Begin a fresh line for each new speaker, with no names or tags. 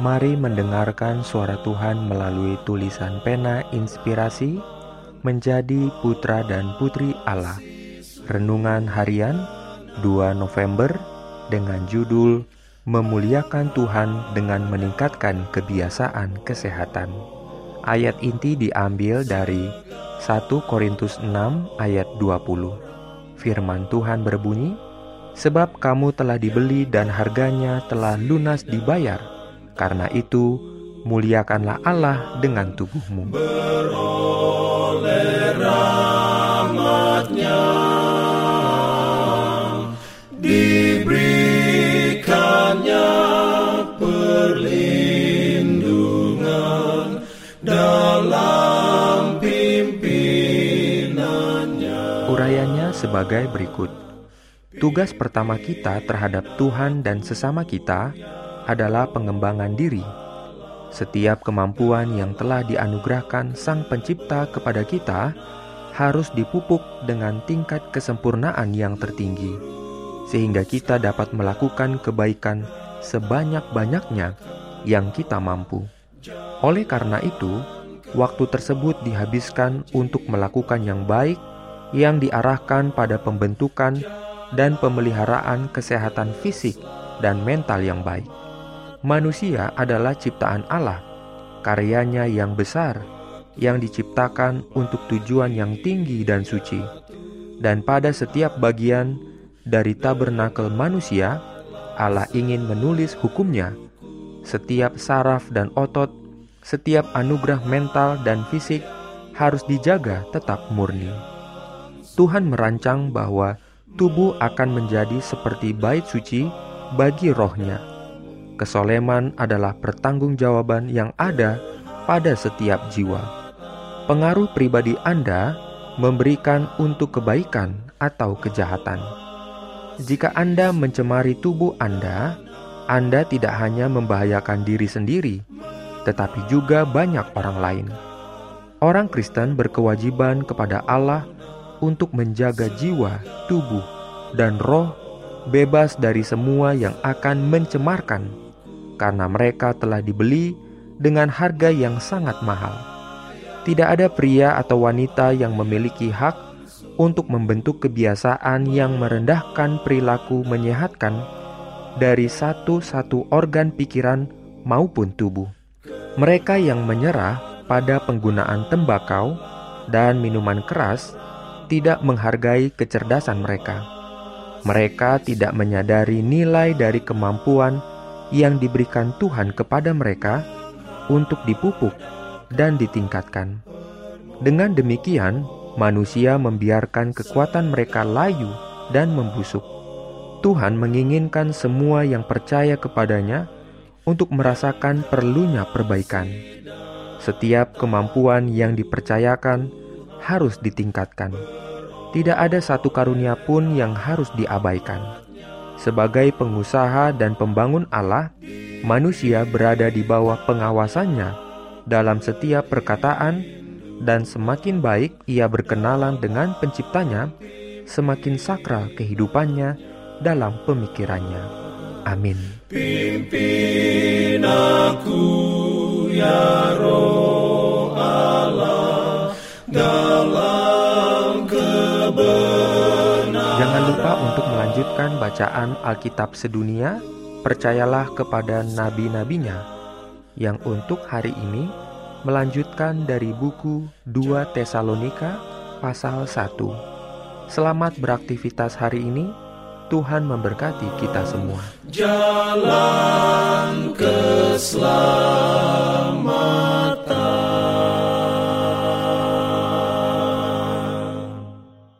Mari mendengarkan suara Tuhan melalui tulisan pena inspirasi menjadi putra dan putri Allah. Renungan harian 2 November dengan judul Memuliakan Tuhan dengan meningkatkan kebiasaan kesehatan. Ayat inti diambil dari 1 Korintus 6 ayat 20. Firman Tuhan berbunyi, Sebab kamu telah dibeli dan harganya telah lunas dibayar karena itu, muliakanlah Allah dengan tubuhmu.
Beroleh rahmatnya, diberikannya perlindungan dalam pimpinannya.
Urayanya sebagai berikut. Tugas pertama kita terhadap Tuhan dan sesama kita adalah pengembangan diri. Setiap kemampuan yang telah dianugerahkan Sang Pencipta kepada kita harus dipupuk dengan tingkat kesempurnaan yang tertinggi, sehingga kita dapat melakukan kebaikan sebanyak-banyaknya yang kita mampu. Oleh karena itu, waktu tersebut dihabiskan untuk melakukan yang baik yang diarahkan pada pembentukan dan pemeliharaan kesehatan fisik dan mental yang baik. Manusia adalah ciptaan Allah, karyanya yang besar, yang diciptakan untuk tujuan yang tinggi dan suci. Dan pada setiap bagian dari tabernakel manusia, Allah ingin menulis hukumnya. Setiap saraf dan otot, setiap anugerah mental dan fisik harus dijaga tetap murni. Tuhan merancang bahwa tubuh akan menjadi seperti bait suci bagi rohnya Kesoleman adalah pertanggungjawaban yang ada pada setiap jiwa. Pengaruh pribadi Anda memberikan untuk kebaikan atau kejahatan. Jika Anda mencemari tubuh Anda, Anda tidak hanya membahayakan diri sendiri, tetapi juga banyak orang lain. Orang Kristen berkewajiban kepada Allah untuk menjaga jiwa, tubuh, dan roh bebas dari semua yang akan mencemarkan karena mereka telah dibeli dengan harga yang sangat mahal. Tidak ada pria atau wanita yang memiliki hak untuk membentuk kebiasaan yang merendahkan perilaku menyehatkan dari satu-satu organ pikiran maupun tubuh. Mereka yang menyerah pada penggunaan tembakau dan minuman keras tidak menghargai kecerdasan mereka. Mereka tidak menyadari nilai dari kemampuan yang diberikan Tuhan kepada mereka untuk dipupuk dan ditingkatkan. Dengan demikian, manusia membiarkan kekuatan mereka layu dan membusuk. Tuhan menginginkan semua yang percaya kepadanya untuk merasakan perlunya perbaikan. Setiap kemampuan yang dipercayakan harus ditingkatkan. Tidak ada satu karunia pun yang harus diabaikan. Sebagai pengusaha dan pembangun Allah, manusia berada di bawah pengawasannya dalam setiap perkataan dan semakin baik ia berkenalan dengan penciptanya, semakin sakral kehidupannya dalam pemikirannya. Amin.
Pimpin aku ya
bacaan Alkitab sedunia, percayalah kepada nabi-nabinya yang untuk hari ini melanjutkan dari buku 2 Tesalonika pasal 1. Selamat beraktivitas hari ini. Tuhan memberkati kita semua.
Jalan